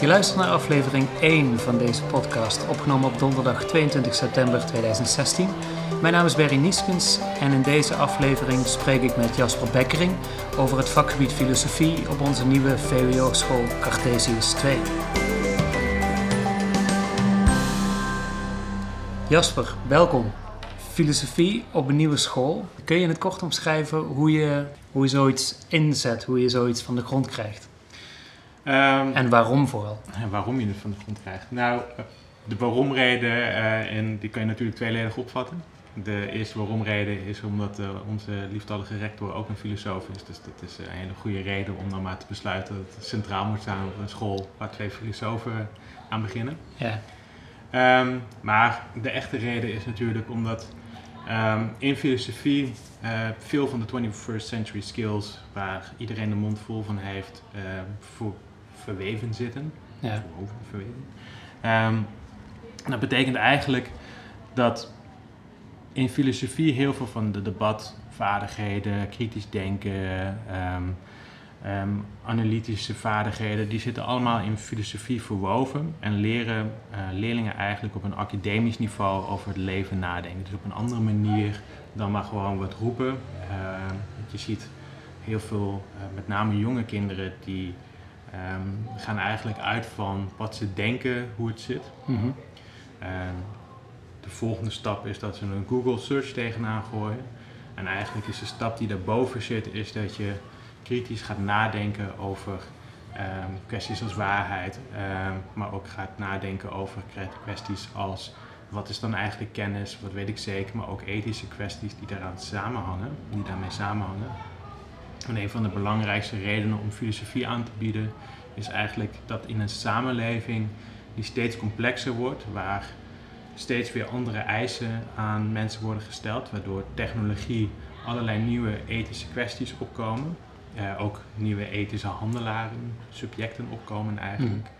Je luistert naar aflevering 1 van deze podcast, opgenomen op donderdag 22 september 2016. Mijn naam is Berry Nieskens en in deze aflevering spreek ik met Jasper Bekkering over het vakgebied filosofie op onze nieuwe VWO-school Cartesius 2. Jasper, welkom. Filosofie op een nieuwe school. Kun je in het kort omschrijven hoe je, hoe je zoiets inzet, hoe je zoiets van de grond krijgt? Um, en waarom vooral? En waarom je het van de grond krijgt? Nou, de waarom-reden, uh, en die kan je natuurlijk tweeledig opvatten. De eerste waarom-reden is omdat uh, onze lieftallige rector ook een filosoof is. Dus dat is een hele goede reden om dan maar te besluiten dat het centraal moet staan op een school waar twee filosofen aan beginnen. Ja. Um, maar de echte reden is natuurlijk omdat um, in filosofie uh, veel van de 21st century skills, waar iedereen de mond vol van heeft, voor verweven zitten. Ja. Verweven. Um, dat betekent eigenlijk dat in filosofie heel veel van de debatvaardigheden, kritisch denken, um, um, analytische vaardigheden, die zitten allemaal in filosofie verwoven en leren uh, leerlingen eigenlijk op een academisch niveau over het leven nadenken. Dus op een andere manier dan maar gewoon wat roepen. Uh, je ziet heel veel, uh, met name jonge kinderen, die um, gaan eigenlijk uit van wat ze denken, hoe het zit. Mm -hmm. de volgende stap is dat ze een Google search tegenaan gooien. En eigenlijk is de stap die daarboven zit, is dat je kritisch gaat nadenken over um, kwesties als waarheid, maar ook gaat nadenken over kwesties als wat is dan eigenlijk kennis, wat weet ik zeker, maar ook ethische kwesties die daaraan samenhangen, die daarmee samenhangen. En een van de belangrijkste redenen om filosofie aan te bieden is eigenlijk dat in een samenleving die steeds complexer wordt, waar steeds weer andere eisen aan mensen worden gesteld, waardoor technologie allerlei nieuwe ethische kwesties opkomen. Uh, ook nieuwe ethische handelaren, subjecten opkomen eigenlijk.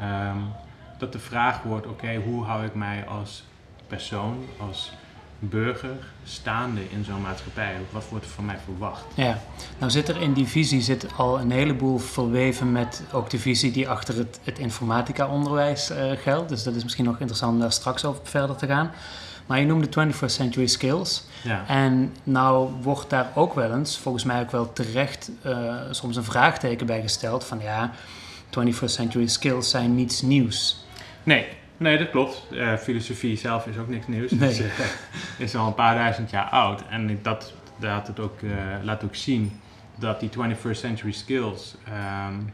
Mm. Um, dat de vraag wordt, oké, okay, hoe hou ik mij als persoon, als burger staande in zo'n maatschappij? Wat wordt er van mij verwacht? Ja, nou zit er in die visie zit al een heleboel verweven met ook de visie die achter het, het informatica-onderwijs uh, geldt. Dus dat is misschien nog interessant om daar straks over verder te gaan. Maar je noemde 21st century skills. Ja. En nou wordt daar ook wel eens, volgens mij ook wel terecht, uh, soms een vraagteken bij gesteld van ja, 21st century skills zijn niets nieuws. Nee, nee dat klopt. Uh, filosofie zelf is ook niks nieuws. Nee. Het is, uh, is, al een paar duizend jaar oud. En dat laat, het ook, laat ook zien dat die 21st century skills um,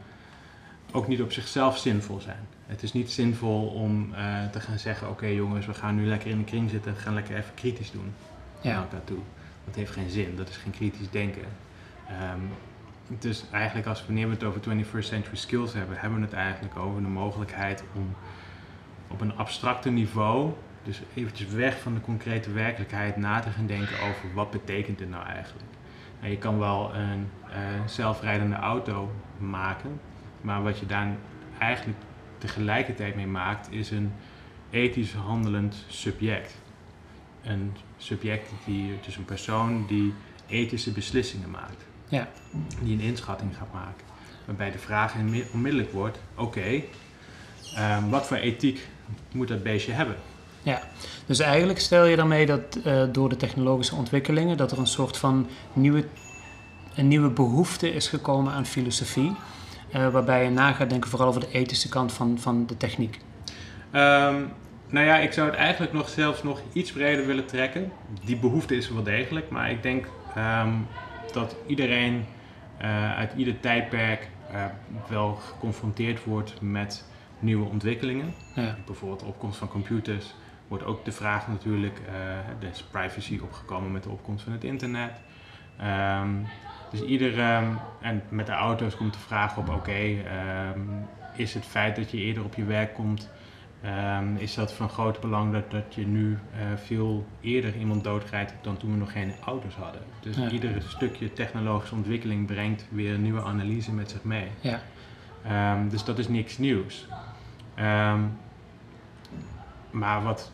ook niet op zichzelf zinvol zijn. Het is niet zinvol om te gaan zeggen: oké okay, jongens, we gaan nu lekker in de kring zitten en gaan lekker even kritisch doen. Ja. Nou, daartoe. Dat heeft geen zin, dat is geen kritisch denken. Um, dus eigenlijk, als wanneer we het over 21st century skills hebben, hebben we het eigenlijk over de mogelijkheid om op een abstracte niveau, dus eventjes weg van de concrete werkelijkheid, na te gaan denken over wat betekent dit nou eigenlijk. Nou, je kan wel een uh, zelfrijdende auto maken, maar wat je daar eigenlijk tegelijkertijd mee maakt, is een ethisch handelend subject. Een subject, die, dus een persoon die ethische beslissingen maakt. Ja. Die een inschatting gaat maken. Waarbij de vraag onmiddellijk wordt, oké, okay, um, wat voor ethiek moet dat beestje hebben? Ja, dus eigenlijk stel je daarmee dat uh, door de technologische ontwikkelingen, dat er een soort van nieuwe, een nieuwe behoefte is gekomen aan filosofie. Uh, waarbij je na gaat denken vooral over de ethische kant van, van de techniek? Um, nou ja, ik zou het eigenlijk nog zelfs nog iets breder willen trekken. Die behoefte is er wel degelijk, maar ik denk um, dat iedereen uh, uit ieder tijdperk wel geconfronteerd wordt met nieuwe ontwikkelingen. Ja. Bijvoorbeeld de opkomst van computers wordt ook de vraag natuurlijk, er is privacy opgekomen met de opkomst van het internet. Um, dus ieder, um, en met de auto's komt de vraag op, oké, okay, um, is het feit dat je eerder op je werk komt, um, is dat van groot belang dat, dat je nu uh, veel eerder iemand doodrijdt dan toen we nog geen auto's hadden. Dus Ja. ieder stukje technologische ontwikkeling brengt weer een nieuwe analyse met zich mee. Ja. Um, dus dat is niks nieuws. Um, maar wat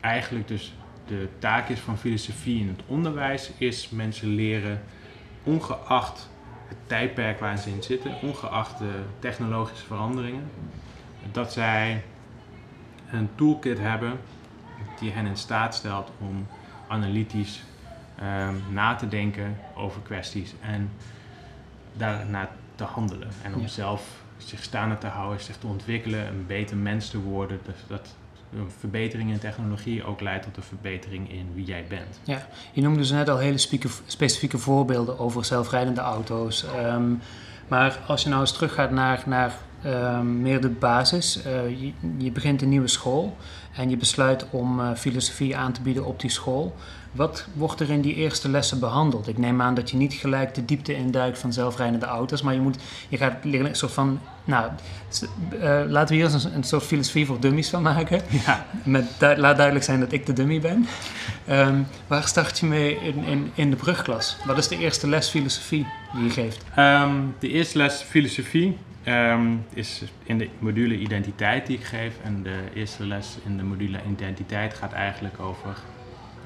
eigenlijk dus de taak is van filosofie in het onderwijs, is mensen leren, ongeacht het tijdperk waar ze in zitten, ongeacht de technologische veranderingen, dat zij een toolkit hebben die hen in staat stelt om analytisch ehm, na te denken over kwesties en daarna te handelen. En om Ja. zelf zich staande te houden, zich te ontwikkelen, een beter mens te worden. Dus dat een verbetering in technologie ook leidt tot een verbetering in wie jij bent. Je noemde dus net al hele specifieke voorbeelden over zelfrijdende auto's. Ehm, maar als je nou eens teruggaat naar, naar ehm, meer de basis. eh, je, je begint een nieuwe school en je besluit om eh, filosofie aan te bieden op die school. Wat wordt er in die eerste lessen behandeld? Ik neem aan dat je niet gelijk de diepte induikt van zelfrijdende auto's, maar je, moet, je gaat leerlingen een soort van. Nou, eh, laten we hier eens een, een soort filosofie voor dummies van maken. Ja, Met, laat duidelijk zijn dat ik de dummy ben. Ehm, waar start je mee in, in, in de brugklas? Wat is de eerste les filosofie die je geeft? Ehm, de eerste les filosofie ehm, is in de module identiteit die ik geef. En de eerste les in de module identiteit gaat eigenlijk over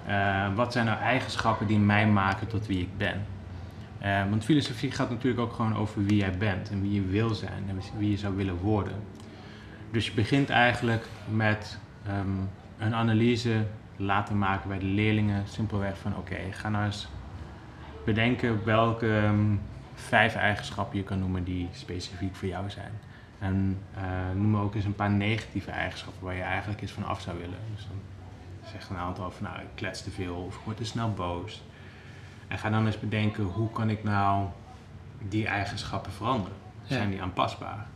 eh, wat zijn nou eigenschappen die mij maken tot wie ik ben. Eh, want filosofie gaat natuurlijk ook gewoon over wie jij bent en wie je wil zijn en wie je zou willen worden. Dus je begint eigenlijk met ehm, een analyse laten maken bij de leerlingen. Simpelweg van oké, ga nou eens bedenken welke ehm, vijf eigenschappen je kan noemen die specifiek voor jou zijn. En eh, noem ook eens een paar negatieve eigenschappen waar je eigenlijk eens van af zou willen. Dus dan zegt een aantal van nou, ik klets te veel of ik word te snel boos. En ga dan eens bedenken hoe kan ik nou die eigenschappen veranderen? Ja. Zijn die aanpasbaar?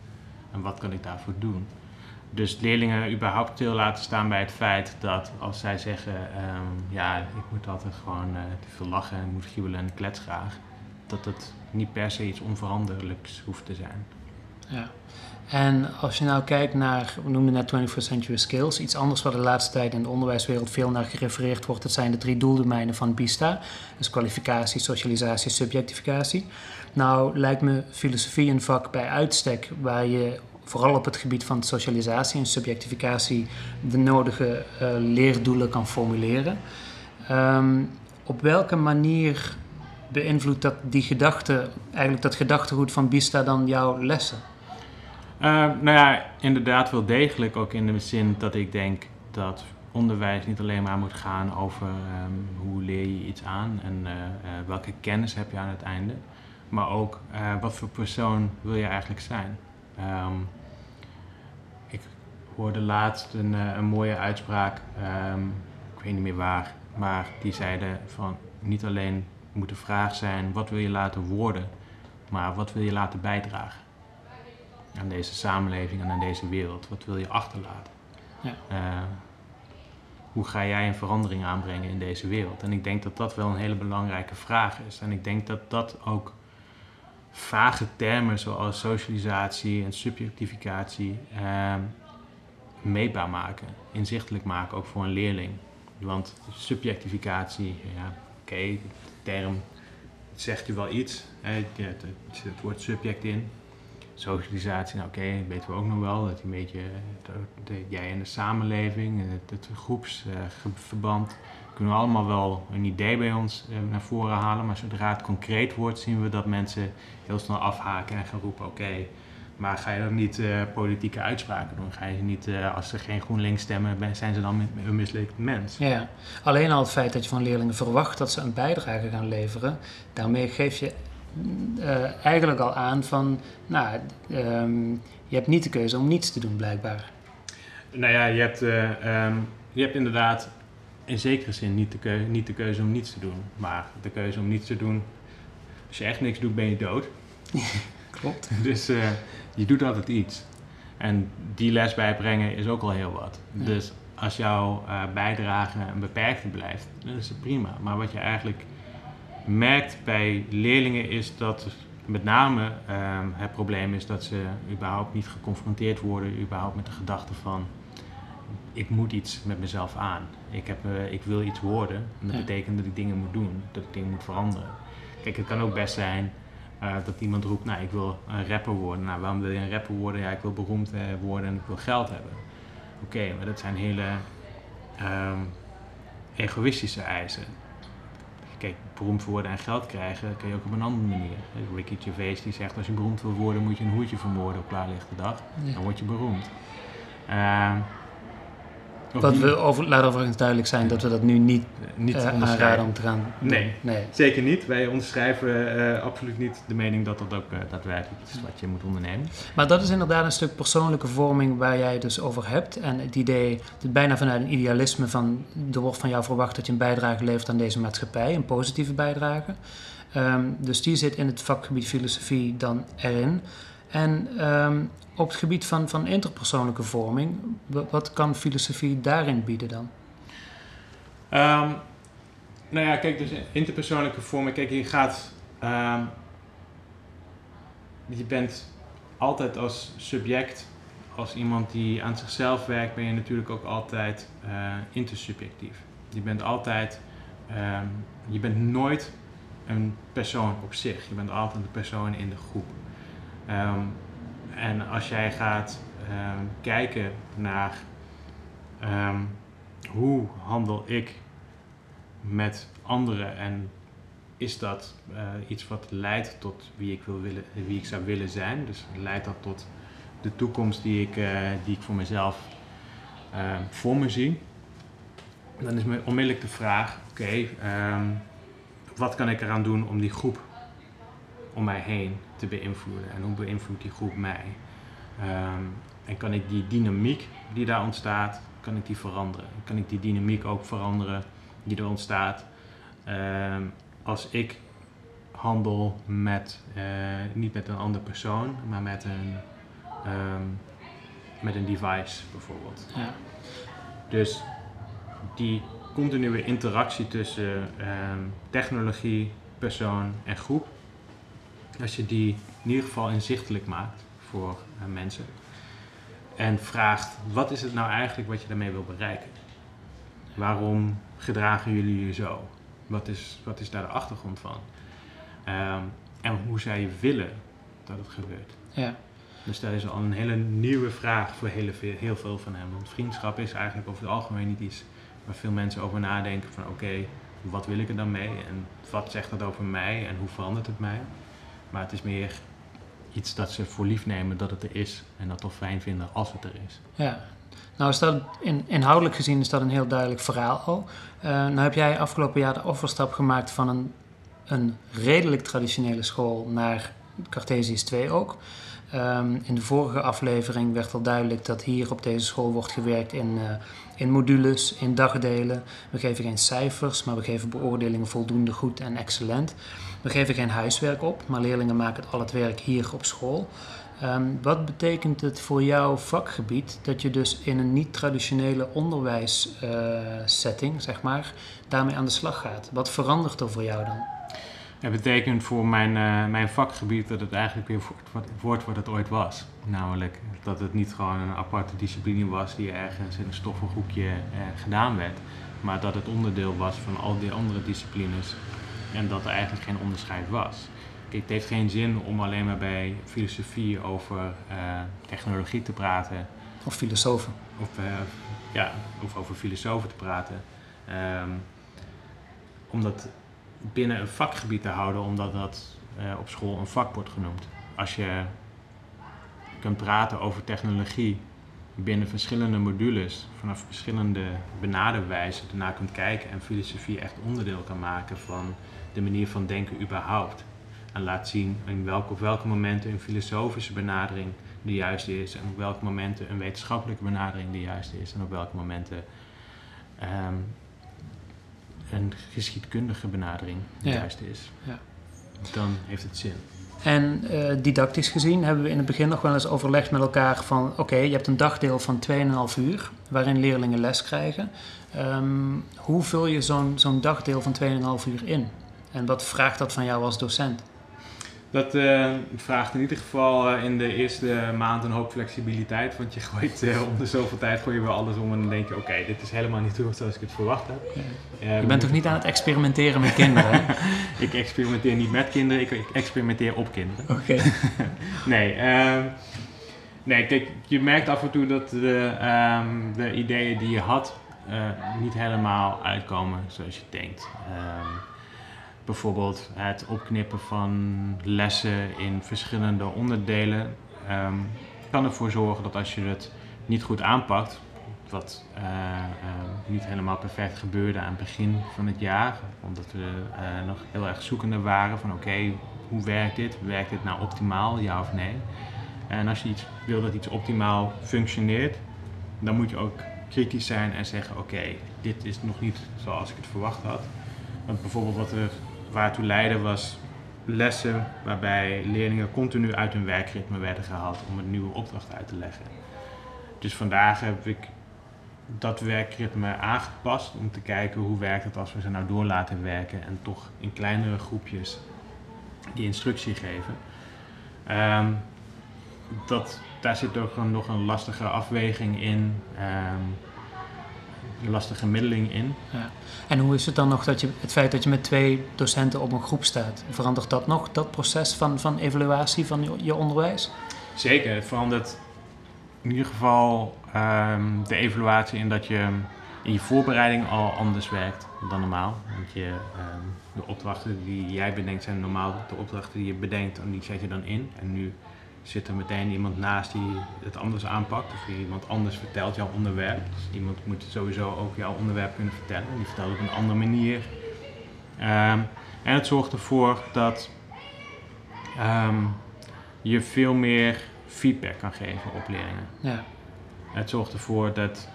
En wat kan ik daarvoor doen? Dus leerlingen überhaupt stil laten staan bij het feit dat als zij zeggen, ehm, ja, ik moet altijd gewoon eh, te veel lachen en moet giebelen en klets graag, dat het niet per se iets onveranderlijks hoeft te zijn. Ja. En als je nou kijkt naar, we noemden net 21st Century Skills, iets anders wat de laatste tijd in de onderwijswereld veel naar gerefereerd wordt, dat zijn de drie doeldomeinen van BISTA. Dus kwalificatie, socialisatie, subjectificatie. Nou lijkt me filosofie een vak bij uitstek waar je vooral op het gebied van socialisatie en subjectificatie de nodige eh, leerdoelen kan formuleren. Ehm, op welke manier beïnvloedt dat die gedachte, eigenlijk dat gedachtegoed van Bista dan jouw lessen? Eh, nou ja, inderdaad wel degelijk ook in de zin dat ik denk dat onderwijs niet alleen maar moet gaan over ehm, hoe leer je iets aan en eh, eh, welke kennis heb je aan het einde, maar ook wat voor persoon wil je eigenlijk zijn. Ehm, ik hoorde laatst een, een mooie uitspraak, ehm, ik weet niet meer waar, maar die zeiden van niet alleen moet de vraag zijn wat wil je laten worden, maar wat wil je laten bijdragen aan deze samenleving en aan deze wereld? Wat wil je achterlaten? Ja. Eh, hoe ga jij een verandering aanbrengen in deze wereld? En ik denk dat dat wel een hele belangrijke vraag is. En ik denk dat dat ook vage termen zoals socialisatie en subjectificatie eh, meetbaar maken, inzichtelijk maken, ook voor een leerling. Want subjectificatie, ja, oké, term zegt u wel iets. Hè, het, het woord subject in. Socialisatie, nou oké, weten we ook nog wel. Dat een beetje de- jij en de samenleving, het, het groepsverband. kunnen we allemaal wel een idee bij ons eh, naar voren halen. Maar zodra het concreet wordt, zien we dat mensen heel snel afhaken en gaan roepen: oké, maar ga je dan niet eh, politieke uitspraken doen? Ga je niet, eh, als ze geen GroenLinks stemmen, zijn ze dan een mislukt mens? Ja, alleen al het feit dat je van leerlingen verwacht dat ze een bijdrage gaan leveren, daarmee geef je eh, eigenlijk al aan van, nou, ehm, je hebt niet de keuze om niets te doen blijkbaar. Nou ja, je hebt, eh, ehm, je hebt inderdaad in zekere zin niet de, keu- niet de keuze om niets te doen. Maar de keuze om niets te doen, als je echt niks doet, ben je dood. Klopt. Dus eh, je doet altijd iets. En die les bijbrengen is ook al heel wat. Ja. Dus als jouw eh, bijdrage een beperkte blijft, dan is het prima. Maar wat je eigenlijk merkt bij leerlingen is dat met name ehm, het probleem is dat ze überhaupt niet geconfronteerd worden, überhaupt met de gedachte van ik moet iets met mezelf aan. Ik, heb, eh, ik wil iets worden. En dat Ja. betekent dat ik dingen moet doen, dat ik dingen moet veranderen. Kijk, het kan ook best zijn eh, dat iemand roept, nou ik wil een rapper worden. Nou, waarom wil je een rapper worden? Ja, ik wil beroemd eh, worden en ik wil geld hebben. Oké, maar dat zijn hele ehm, egoïstische eisen. Kijk, beroemd worden en geld krijgen kun je ook op een andere manier. Ricky Gervais die zegt, als je beroemd wil worden moet je een hoertje vermoorden op klaarlichte dag. Dan word je beroemd. Ehm, Wat we over, laat overigens duidelijk zijn dat we dat nu niet, niet eh, onderschrijven. om te gaan. Nee. nee. Zeker niet. Wij onderschrijven eh, absoluut niet de mening dat dat ook eh, daadwerkelijk iets is wat je moet ondernemen. Maar dat is inderdaad een stuk persoonlijke vorming waar jij het dus over hebt. En het idee, het bijna vanuit een idealisme van, er wordt van jou verwacht dat je een bijdrage levert aan deze maatschappij, een positieve bijdrage. Ehm, dus die zit in het vakgebied filosofie dan erin. En ehm, op het gebied van, van interpersoonlijke vorming, wa- wat kan filosofie daarin bieden dan? Ehm, nou ja, kijk, dus interpersoonlijke vormen. Kijk, je gaat. ehm, je bent altijd als subject, als iemand die aan zichzelf werkt, ben je natuurlijk ook altijd eh, intersubjectief. Je bent altijd. je bent nooit een persoon op zich. Je bent altijd een persoon in de groep. Ehm, en als jij gaat ehm, kijken naar ehm, hoe handel ik met anderen en is dat eh, iets wat leidt tot wie ik, wil willen, wie ik zou willen zijn? Dus leidt dat tot de toekomst die ik, eh, die ik voor mezelf voor me zie? Dan is me onmiddellijk de vraag: oké, wat kan ik eraan doen om die groep om mij heen te beïnvloeden? En hoe beïnvloedt die groep mij? Ehm, en kan ik die dynamiek die daar ontstaat, kan ik die veranderen? Kan ik die dynamiek ook veranderen die er ontstaat ehm, als ik handel met, eh, niet met een andere persoon, maar met een, ehm, met een device bijvoorbeeld. Ja. Dus die continue interactie tussen technologie, persoon en groep, als je die in ieder geval inzichtelijk maakt voor eh, mensen en vraagt wat is het nou eigenlijk wat je daarmee wil bereiken? Waarom gedragen jullie je zo? Wat is, wat is daar de achtergrond van? Ehm, en hoe je willen dat het gebeurt? Ja. Dus dat is al een hele nieuwe vraag voor hele veel, heel veel van hem. Want vriendschap is eigenlijk over het algemeen niet iets waar veel mensen over nadenken van oké, wat wil ik er dan mee? En wat zegt dat over mij en hoe verandert het mij? Maar het is meer iets dat ze voor lief nemen dat het er is en dat toch fijn vinden als het er is. Ja, nou is dat in, inhoudelijk gezien is dat een heel duidelijk verhaal al. Eh, nou heb jij afgelopen jaar de overstap gemaakt van een, een redelijk traditionele school naar Cartesius 2 ook. Ehm, in de vorige aflevering werd al duidelijk dat hier op deze school wordt gewerkt in, eh, in modules, in dagdelen. We geven geen cijfers, maar we geven beoordelingen voldoende goed en excellent. We geven geen huiswerk op, maar leerlingen maken al het werk hier op school. Ehm, wat betekent het voor jouw vakgebied dat je dus in een niet-traditionele onderwijssetting, zeg maar, daarmee aan de slag gaat? Wat verandert er voor jou dan? Het betekent voor mijn, eh, mijn vakgebied dat het eigenlijk weer wordt wat, het ooit was. Namelijk dat het niet gewoon een aparte discipline was die ergens in een stoffenhoekje eh, gedaan werd. Maar dat het onderdeel was van al die andere disciplines en dat er eigenlijk geen onderscheid was. Kijk, het heeft geen zin om alleen maar bij filosofie over eh, technologie te praten Of filosofen? of, ja, of over filosofen te praten. Ehm, om dat binnen een vakgebied te houden, omdat dat eh, op school een vak wordt genoemd. Als je kunt praten over technologie binnen verschillende modules, vanaf verschillende benaderwijzen ernaar kunt kijken en filosofie echt onderdeel kan maken van de manier van denken überhaupt. En laat zien in welke, op welke momenten een filosofische benadering de juiste is en op welke momenten een wetenschappelijke benadering de juiste is en op welke momenten ehm, een geschiedkundige benadering de Ja. juiste is. Ja. Dan heeft het zin. En eh, didactisch gezien hebben we in het begin nog wel eens overlegd met elkaar van... oké, je hebt een dagdeel van 2,5 uur waarin leerlingen les krijgen. Ehm, hoe vul je zo'n zo'n dagdeel van 2,5 uur in? En wat vraagt dat van jou als docent? Dat eh, vraagt in ieder geval eh, in de eerste maand een hoop flexibiliteit. Want je gooit eh, om de zoveel tijd gooi je weer alles om en dan denk je, oké, dit is helemaal niet zoals ik het verwacht heb. Je bent toch niet aan het experimenteren met kinderen, hè? Ik experimenteer niet met kinderen, ik, ik experimenteer op kinderen. Oké. Nee, ehm, nee, kijk, je merkt af en toe dat de, ehm, de ideeën die je had niet helemaal uitkomen zoals je denkt. Bijvoorbeeld het opknippen van lessen in verschillende onderdelen ehm, kan ervoor zorgen dat als je het niet goed aanpakt, wat uh, niet helemaal perfect gebeurde aan het begin van het jaar, omdat we uh, nog heel erg zoekende waren van oké, hoe werkt dit? Werkt dit nou optimaal, ja of nee? En als je iets wil dat iets optimaal functioneert, dan moet je ook kritisch zijn en zeggen oké, dit is nog niet zoals ik het verwacht had. Want bijvoorbeeld wat er waartoe leidde was lessen waarbij leerlingen continu uit hun werkritme werden gehaald om een nieuwe opdracht uit te leggen. Dus vandaag heb ik dat werkritme aangepast om te kijken hoe werkt het als we ze nou door laten werken en toch in kleinere groepjes die instructie geven. Um, dat, daar zit ook nog een lastige afweging in, een lastige middeling in. Ja. En hoe is het dan nog dat je het feit dat je met twee docenten op een groep staat, verandert dat nog, dat proces van, van evaluatie van je, je onderwijs? Zeker, het verandert in ieder geval um, de evaluatie in dat je in je voorbereiding al anders werkt dan normaal. Want je, um, de opdrachten die jij bedenkt zijn normaal de opdrachten die je bedenkt en die zet je dan in. En nu zit er meteen iemand naast die het anders aanpakt of iemand anders vertelt jouw onderwerp. Dus iemand moet sowieso ook jouw onderwerp kunnen vertellen en die vertelt op een andere manier. Um, en het zorgt ervoor dat je veel meer feedback kan geven op leerlingen. Ja. Het zorgt ervoor dat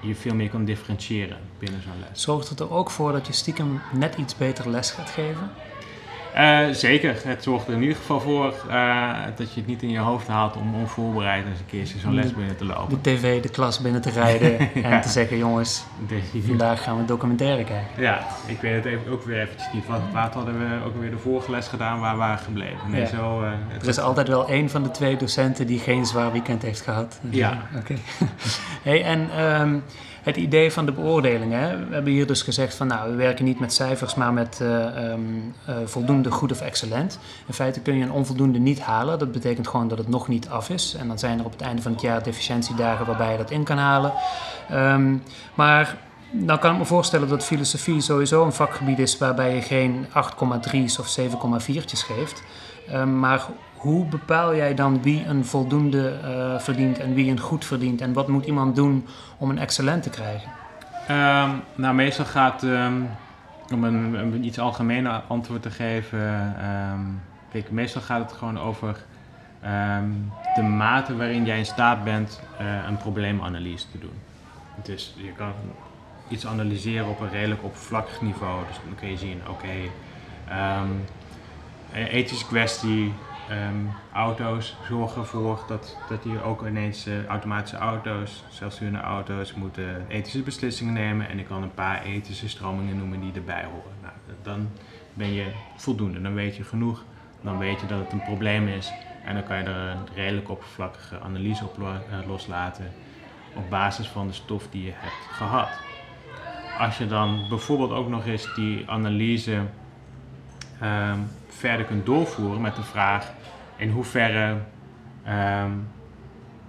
je veel meer kan differentiëren binnen zo'n les. Zorgt het er ook voor dat je stiekem net iets beter les gaat geven? Uh, zeker. Het zorgt er in ieder geval voor uh, dat je het niet in je hoofd haalt om onvoorbereid eens een keertje zo'n les binnen te lopen. De tv, de klas binnen te rijden en te zeggen: jongens, vandaag gaan we documentaire kijken. Ja, ik weet het even, ook weer eventjes niet. Wat, wat hadden we ook weer de vorige les gedaan waar we waren gebleven? Nee, ja. zo, uh, er is altijd wel één van de twee docenten die geen zwaar weekend heeft gehad. Ja. Oké. hey, en. Um, het idee van de beoordeling. Hè? We hebben hier dus gezegd van nou, we werken niet met cijfers, maar met uh, um, uh, voldoende, goed of excellent. In feite kun je een onvoldoende niet halen. Dat betekent gewoon dat het nog niet af is. En dan zijn er op het einde van het jaar deficiëntiedagen waarbij je dat in kan halen. Um, maar nou kan ik me voorstellen dat filosofie sowieso een vakgebied is waarbij je geen 8,3's of 7,4'tjes geeft. Um, maar hoe bepaal jij dan wie een voldoende uh, verdient en wie een goed verdient? En wat moet iemand doen om een excellent te krijgen? Um, nou, meestal gaat, um, om een, iets algemener antwoord te geven, um, kijk, meestal gaat het gewoon over de mate waarin jij in staat bent uh, een probleemanalyse te doen. Dus je kan iets analyseren op een redelijk oppervlakkig niveau. Dus dan kun je zien, oké, ethische kwestie, Um, auto's zorgen ervoor dat, dat hier ook ineens uh, automatische auto's, zelfsturende auto's, moeten ethische beslissingen nemen. En ik kan een paar ethische stromingen noemen die erbij horen. Nou, dan ben je voldoende, dan weet je genoeg, dan weet je dat het een probleem is. En dan kan je er een redelijk oppervlakkige analyse op uh, loslaten op basis van de stof die je hebt gehad. Als je dan bijvoorbeeld ook nog eens die analyse um, verder kunt doorvoeren met de vraag in hoeverre um,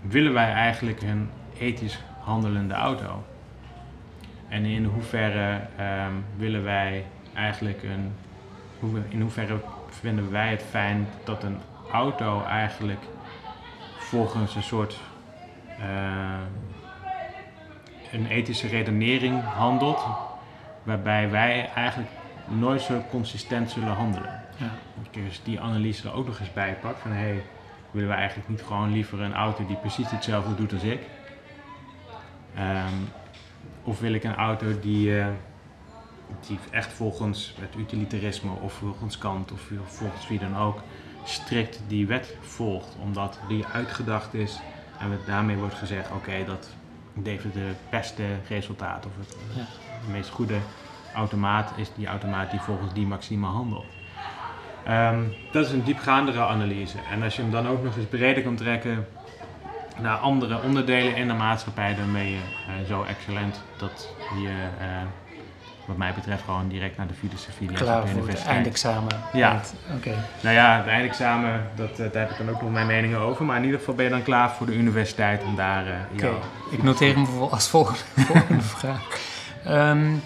willen wij eigenlijk een ethisch handelende auto? En in hoeverre um, willen wij eigenlijk een, in hoeverre vinden wij het fijn dat een auto eigenlijk volgens een soort een ethische redenering handelt, waarbij wij eigenlijk nooit zo consistent zullen handelen. Ja. Dus die analyse er ook nog eens bij pak van hey, willen we eigenlijk niet gewoon liever een auto die precies hetzelfde doet als ik? Um, of wil ik een auto die, uh, die echt volgens het utilitarisme of volgens Kant of volgens wie dan ook strikt die wet volgt, omdat die uitgedacht is en daarmee wordt gezegd: oké, okay, dat levert de beste resultaat of het, ja. de meest goede automaat is die automaat die volgens die maxima handelt. Um, dat is een diepgaandere analyse. En als je hem dan ook nog eens breder kan trekken naar andere onderdelen in de maatschappij, dan ben je uh, zo excellent dat je, uh, wat mij betreft, gewoon direct naar de filosofie les Klaar voor het eindexamen. Ja. Oké. Okay. Nou ja, het eindexamen, dat, uh, daar heb ik dan ook nog mijn meningen over. Maar in ieder geval ben je dan klaar voor de universiteit om daar. Oké. Okay. Ik noteer hem als volgende, volgende vraag. Um,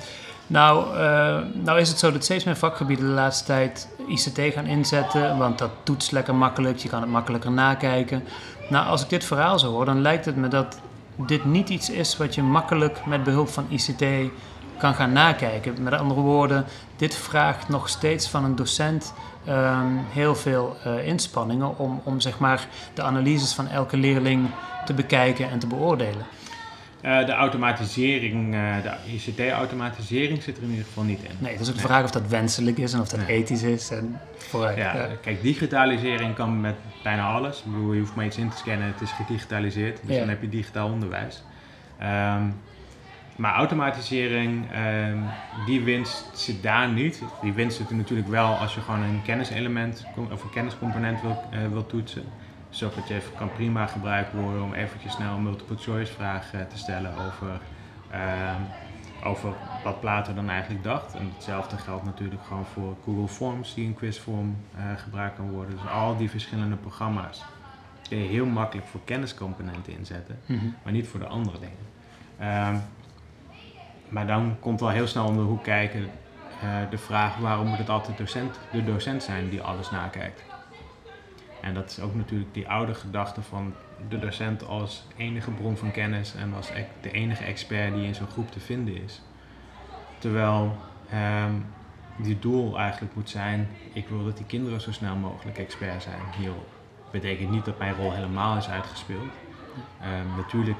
Nou, uh, nou is het zo dat steeds meer vakgebieden de laatste tijd ICT gaan inzetten, want dat toetst lekker makkelijk, je kan het makkelijker nakijken. Nou, als ik dit verhaal zo hoor, dan lijkt het me dat dit niet iets is wat je makkelijk met behulp van ICT kan gaan nakijken. Met andere woorden, dit vraagt nog steeds van een docent um, heel veel uh, inspanningen om, om zeg maar, de analyses van elke leerling te bekijken en te beoordelen. Uh, de automatisering, uh, de ICT-automatisering zit er in ieder geval niet in. Nee, het is ook de vraag of dat wenselijk is en of dat nee. ethisch is. En vooruit, ja, ja, Kijk, digitalisering kan met bijna alles. Ik bedoel, je hoeft maar iets in te scannen, het is gedigitaliseerd. Dus ja. dan heb je digitaal onderwijs. Um, maar automatisering, um, die winst zit daar niet. Die winst zit er natuurlijk wel als je gewoon een kenniselement of een kenniscomponent wil, uh, wil toetsen. Socrates kan prima gebruikt worden om eventjes snel een multiple choice vraag te stellen over, uh, over wat Plato dan eigenlijk dacht. En hetzelfde geldt natuurlijk gewoon voor Google Forms die in quizvorm uh, gebruikt kan worden. Dus al die verschillende programma's kun je heel makkelijk voor kenniscomponenten inzetten, mm -hmm. maar niet voor de andere dingen. Um, maar dan komt wel heel snel om de hoek kijken uh, de vraag waarom moet het altijd docent, de docent zijn die alles nakijkt. En dat is ook natuurlijk die oude gedachte van de docent als enige bron van kennis en als de enige expert die in zo'n groep te vinden is. Terwijl um, die doel eigenlijk moet zijn, ik wil dat die kinderen zo snel mogelijk expert zijn hierop. Betekent niet dat mijn rol helemaal is uitgespeeld. Um, natuurlijk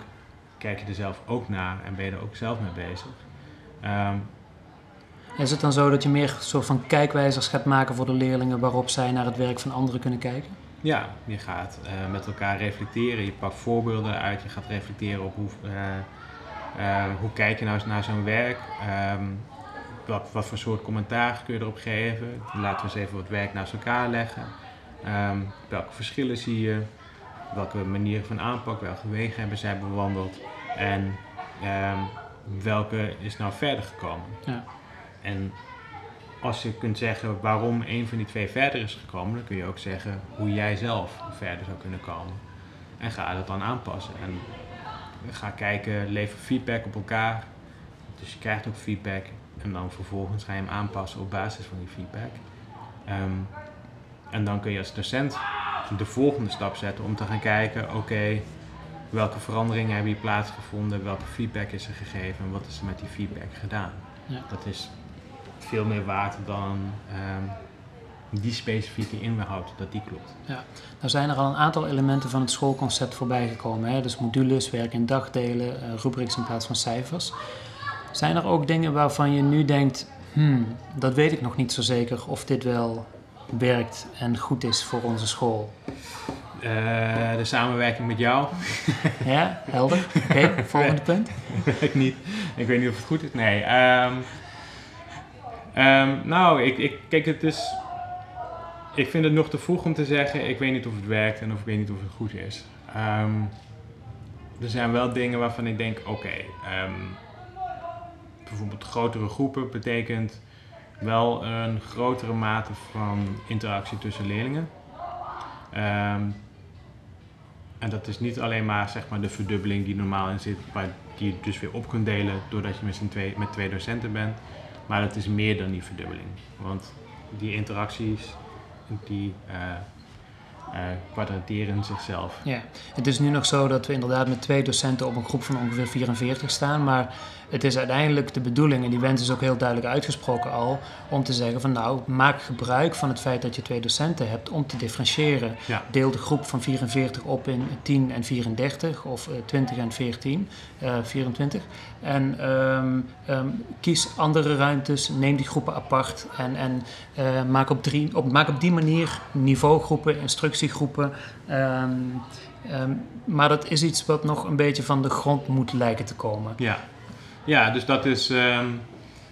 kijk je er zelf ook naar en ben je er ook zelf mee bezig. Um, is het dan zo dat je meer soort van kijkwijzers gaat maken voor de leerlingen waarop zij naar het werk van anderen kunnen kijken? Ja, je gaat uh, met elkaar reflecteren. Je pakt voorbeelden uit. Je gaat reflecteren op hoe, uh, uh, hoe kijk je nou naar zo'n werk. Um, wat, wat voor soort commentaar kun je erop geven. Laten we eens even wat werk naast elkaar leggen. Um, welke verschillen zie je? Welke manieren van aanpak, welke wegen hebben zij bewandeld? En welke is nou verder gekomen? Ja. En als je kunt zeggen waarom een van die twee verder is gekomen, dan kun je ook zeggen hoe jij zelf verder zou kunnen komen. En ga dat dan aanpassen. En ga kijken, lever feedback op elkaar. Dus je krijgt ook feedback en dan vervolgens ga je hem aanpassen op basis van die feedback. Um, en dan kun je als docent de volgende stap zetten om te gaan kijken, oké, okay, welke veranderingen hebben hier plaatsgevonden, welke feedback is er gegeven en wat is er met die feedback gedaan. Ja. Dat is veel meer waard dan um, die specifieke inhoud, dat die klopt. Ja, nou zijn er al een aantal elementen van het schoolconcept voorbij gekomen. Hè? Dus modules, werk in dagdelen, uh, rubrics in plaats van cijfers. Zijn er ook dingen waarvan je nu denkt, hmm, dat weet ik nog niet zo zeker of dit wel werkt en goed is voor onze school? Uh, de samenwerking met jou. ja, helder. Oké, okay, volgende punt. ik niet. Ik weet niet of het goed is. Nee. Um, um, nou, ik, ik, kijk, het is. Ik vind het nog te vroeg om te zeggen. Ik weet niet of het werkt en of ik weet niet of het goed is. Um, er zijn wel dingen waarvan ik denk: oké, okay, bijvoorbeeld grotere groepen betekent wel een grotere mate van interactie tussen leerlingen. En dat is niet alleen maar, zeg maar de verdubbeling die normaal in zit, die je dus weer op kunt delen doordat je met, twee, met twee docenten bent. Maar het is meer dan die verdubbeling. Want die interacties, die uh, uh, kwadrateren zichzelf. Ja, het is nu nog zo dat we inderdaad met twee docenten op een groep van ongeveer 44 staan. Maar het is uiteindelijk de bedoeling, en die wens is ook heel duidelijk uitgesproken al, om te zeggen van nou, maak gebruik van het feit dat je twee docenten hebt om te differentiëren. Deel de groep van 44 op in 10 en 34 of uh, 20 en 14, uh, 24. En um, um, kies andere ruimtes, neem die groepen apart en, en uh, maak, op drie, op, maak op die manier niveaugroepen, instructiegroepen. Um, maar dat is iets wat nog een beetje van de grond moet lijken te komen. Ja. Ja, dus dat is um,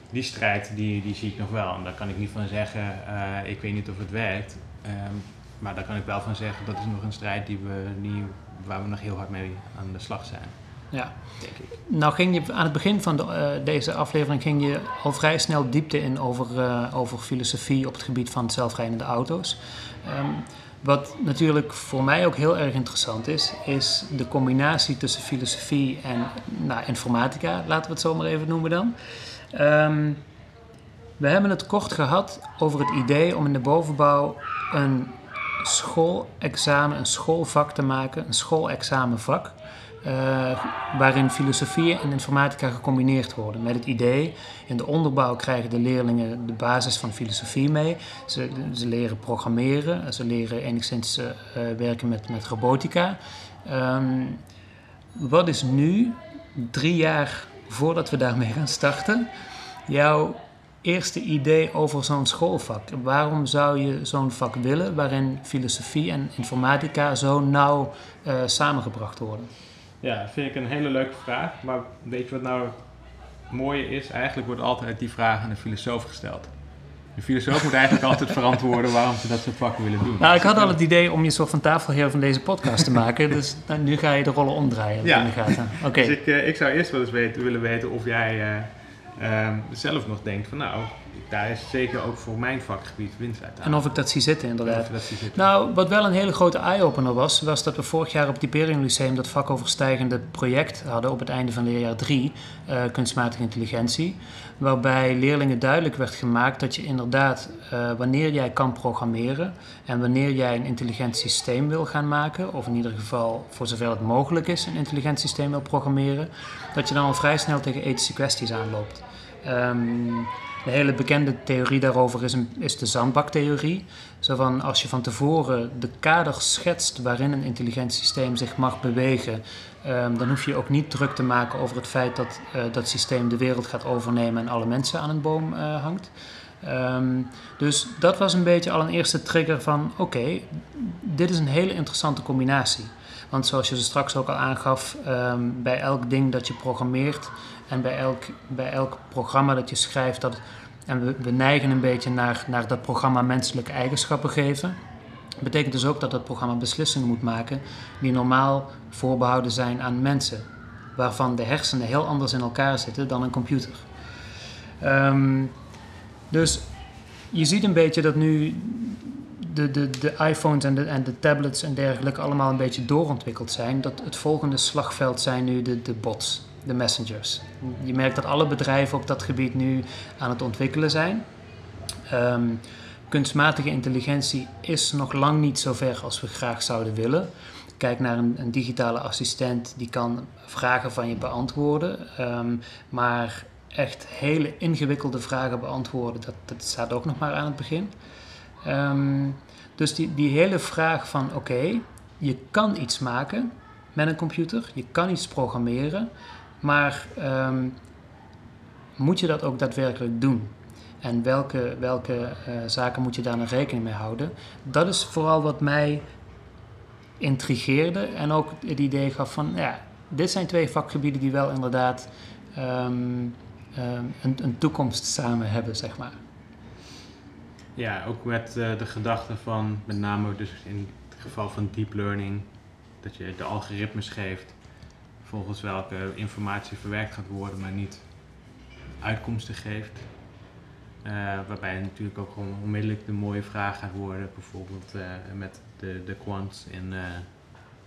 die strijd, die, die zie ik nog wel. En daar kan ik niet van zeggen, uh, ik weet niet of het werkt. Um, maar daar kan ik wel van zeggen, dat is nog een strijd die we, die, waar we nog heel hard mee aan de slag zijn. Ja, denk ik. Nou ging je aan het begin van de, uh, deze aflevering ging je al vrij snel diepte in over, uh, over filosofie op het gebied van zelfrijdende auto's. Um, wat natuurlijk voor mij ook heel erg interessant is, is de combinatie tussen filosofie en nou, informatica, laten we het zo maar even noemen dan. Ehm, we hebben het kort gehad over het idee om in de bovenbouw een schoolexamen, een schoolvak te maken, een schoolexamenvak. Uh, waarin filosofie en informatica gecombineerd worden. Met het idee, in de onderbouw krijgen de leerlingen de basis van filosofie mee. Ze, ze leren programmeren, ze leren enigszins uh, werken met, met robotica. Um, wat is nu, drie jaar voordat we daarmee gaan starten, jouw eerste idee over zo'n schoolvak? Waarom zou je zo'n vak willen waarin filosofie en informatica zo nauw uh, samengebracht worden? Ja, vind ik een hele leuke vraag. Maar weet je wat nou het mooie is? Eigenlijk wordt altijd die vraag aan de filosoof gesteld. De filosoof moet eigenlijk altijd verantwoorden waarom ze dat soort vakken willen doen. Nou, ik had al het idee om je soort van tafelheer van deze podcast te maken. dus nou, nu ga je de rollen omdraaien. Ja. Oké. Dus ik, uh, ik zou eerst wel eens weten, willen weten of jij uh, zelf nog denkt van nou, daar is zeker ook voor mijn vakgebied winst uit. En of ik dat zie zitten, inderdaad. Nou, wat wel een hele grote eye-opener was, was dat we vorig jaar op het Hyperion Lyceum dat vakoverstijgende project hadden op het einde van leerjaar 3, uh, eh, kunstmatige intelligentie. Waarbij leerlingen duidelijk werd gemaakt dat je inderdaad, uh, wanneer jij kan programmeren en wanneer jij een intelligent systeem wil gaan maken, of in ieder geval voor zover het mogelijk is een intelligent systeem wil programmeren, dat je dan al vrij snel tegen ethische kwesties aanloopt. Um, de hele bekende theorie daarover is, een, is de zandbaktheorie. Zo van als je van tevoren de kader schetst waarin een intelligent systeem zich mag bewegen, um, dan hoef je ook niet druk te maken over het feit dat uh, dat systeem de wereld gaat overnemen en alle mensen aan een boom uh, hangt. Um, dus dat was een beetje al een eerste trigger van oké, dit is een hele interessante combinatie. Want zoals je ze straks ook al aangaf, bij elk ding dat je programmeert en bij elk, bij elk programma dat je schrijft, dat, en we, we neigen een beetje naar, naar dat programma menselijke eigenschappen geven. Dat betekent dus ook dat dat programma beslissingen moet maken die normaal voorbehouden zijn aan mensen, waarvan de hersenen heel anders in elkaar zitten dan een computer. Um, dus je ziet een beetje dat nu de, de, de iPhones en de, en de tablets en dergelijke allemaal een beetje doorontwikkeld zijn. Dat het volgende slagveld zijn nu de, de bots, de messengers. Je merkt dat alle bedrijven op dat gebied nu aan het ontwikkelen zijn. Um, kunstmatige intelligentie is nog lang niet zo ver als we graag zouden willen. Kijk naar een, een digitale assistent die kan vragen van je beantwoorden. Um, maar echt hele ingewikkelde vragen beantwoorden, dat, dat staat ook nog maar aan het begin. Um, dus die, die hele vraag van oké, je kan iets maken met een computer, je kan iets programmeren, maar um, moet je dat ook daadwerkelijk doen? En welke, welke uh, zaken moet je daar nog rekening mee houden? Dat is vooral wat mij intrigeerde en ook het idee gaf van ja, dit zijn twee vakgebieden die wel inderdaad um, um, een, een toekomst samen hebben, zeg maar. Ja, ook met uh, de gedachte van, met name dus in het geval van deep learning, dat je de algoritmes geeft volgens welke informatie verwerkt gaat worden, maar niet uitkomsten geeft. Uh, waarbij natuurlijk ook gewoon onmiddellijk de mooie vraag gaat worden, bijvoorbeeld uh, met de, de quants in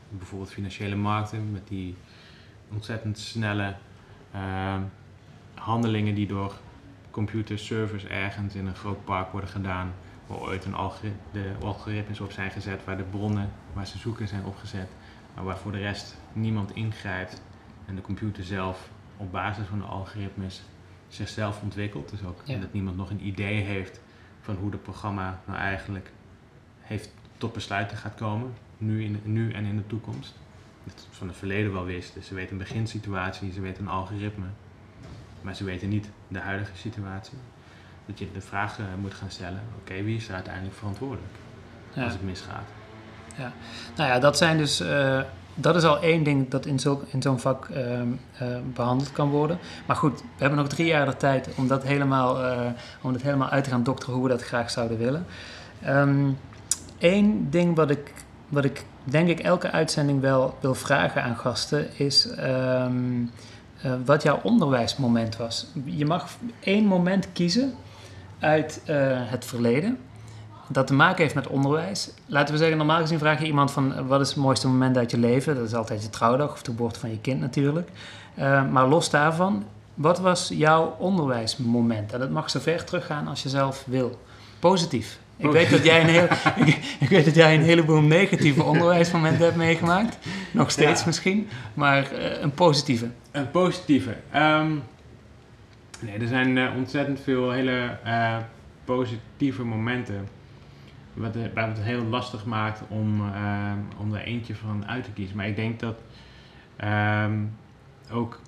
bijvoorbeeld financiële markten, met die ontzettend snelle handelingen die door computerservers ergens in een groot park worden gedaan, waar ooit een algoritme, de algoritmes op zijn gezet, waar de bronnen waar ze zoeken zijn opgezet, maar waar voor de rest niemand ingrijpt en de computer zelf op basis van de algoritmes zichzelf ontwikkelt. Dus ook dat niemand nog een idee heeft van hoe het programma nou eigenlijk heeft tot besluiten gaat komen, nu, in, nu en in de toekomst. Dat van het verleden wel wist. Dus ze weten een beginsituatie, ze weten een algoritme. Maar ze weten niet de huidige situatie. Dat je de vraag uh, moet gaan stellen: oké, wie is er uiteindelijk verantwoordelijk als het misgaat? Ja, nou ja, dat zijn dus. Uh, dat is al één ding dat in, in zo'n vak uh, behandeld kan worden. Maar goed, we hebben nog drie jaar de tijd om dat helemaal, om dat helemaal uit te gaan dokteren hoe we dat graag zouden willen. Eén ehm, ding wat ik, wat ik denk ik elke uitzending wel wil vragen aan gasten is. Uh, wat jouw onderwijsmoment was. Je mag één moment kiezen uit het verleden dat te maken heeft met onderwijs. Laten we zeggen, normaal gezien vraag je iemand van uh, wat is het mooiste moment uit je leven? Dat is altijd je trouwdag of de geboorte van je kind natuurlijk. maar los daarvan, Wat was jouw onderwijsmoment? En dat mag zo ver teruggaan als je zelf wil. Positief. Ik weet, dat jij een heel, ik, ik weet dat jij een heleboel negatieve onderwijsmomenten hebt meegemaakt. Nog steeds Ja. misschien. Maar eh, een positieve. Een positieve. Ehm, nee, er zijn eh, ontzettend veel hele eh, positieve momenten. Wat, eh, waar het heel lastig maakt om, ehm, om er eentje van uit te kiezen. Maar ik denk dat ehm, ook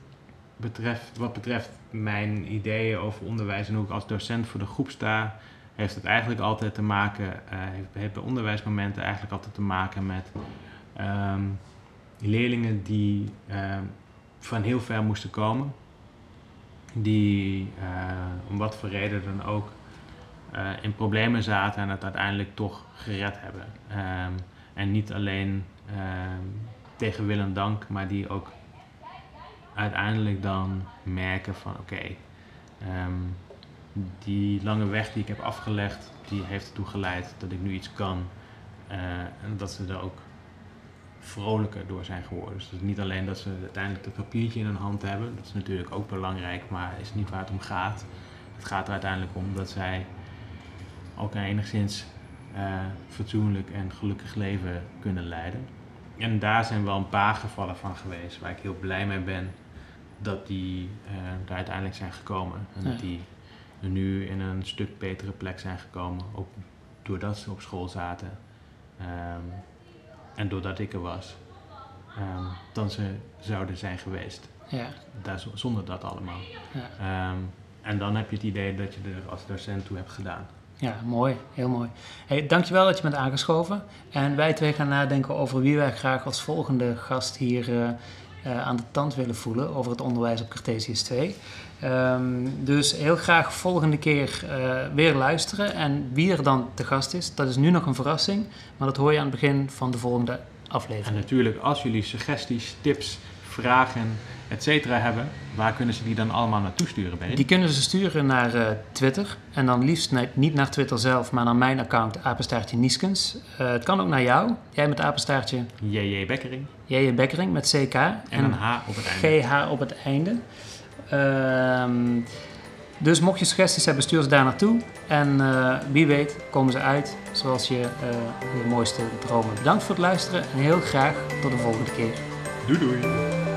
betreft, wat betreft mijn ideeën over onderwijs en hoe ik als docent voor de groep sta, heeft het eigenlijk altijd te maken, eh, heeft, bij onderwijsmomenten eigenlijk altijd te maken met ehm, leerlingen die ehm, van heel ver moesten komen. Die eh, om wat voor reden dan ook eh, in problemen zaten en het uiteindelijk toch gered hebben. Ehm, en niet alleen ehm, tegen wil en dank, maar die ook uiteindelijk dan merken van oké, ehm, die lange weg die ik heb afgelegd, die heeft ertoe geleid dat ik nu iets kan. Eh, en dat ze er ook vrolijker door zijn geworden. Dus het niet alleen dat ze uiteindelijk dat papiertje in hun hand hebben, dat is natuurlijk ook belangrijk, maar is niet waar het om gaat. Het gaat er uiteindelijk om dat zij ook een enigszins eh, fatsoenlijk en gelukkig leven kunnen leiden. En daar zijn wel een paar gevallen van geweest waar ik heel blij mee ben dat die eh, daar uiteindelijk zijn gekomen. En Ja. dat die nu in een stuk betere plek zijn gekomen, ook doordat ze op school zaten. Ehm, en doordat ik er was, ehm, dan ze zouden zijn geweest. Ja. Daar, zonder dat allemaal. Ja. Ehm, en dan heb je het idee dat je er als docent toe hebt gedaan. Ja, mooi. Heel mooi. Hey, dankjewel dat je bent aangeschoven. En wij twee gaan nadenken over wie wij graag als volgende gast hier eh, eh, aan de tand willen voelen over het onderwijs op Cartesius 2. Ehm, dus heel graag volgende keer eh, weer luisteren. En wie er dan te gast is, dat is nu nog een verrassing. Maar dat hoor je aan het begin van de volgende En aflevering. natuurlijk, als jullie suggesties, tips, vragen, etc. hebben, waar kunnen ze die dan allemaal naartoe sturen, Ben? Die kunnen ze sturen naar eh, Twitter. En dan liefst niet naar Twitter zelf, maar naar mijn account, apenstaartje Nieskens. Eh, het kan ook naar jou. Jij met apenstaartje JJ Bekkering J.J. Bekkering met CK en en een H op het einde. GH op het einde. Ehm, dus mocht je suggesties hebben, stuur ze daar naartoe. En eh, wie weet komen ze uit zoals je je mooiste dromen. Bedankt voor het luisteren en heel graag tot de volgende keer. Doei doei!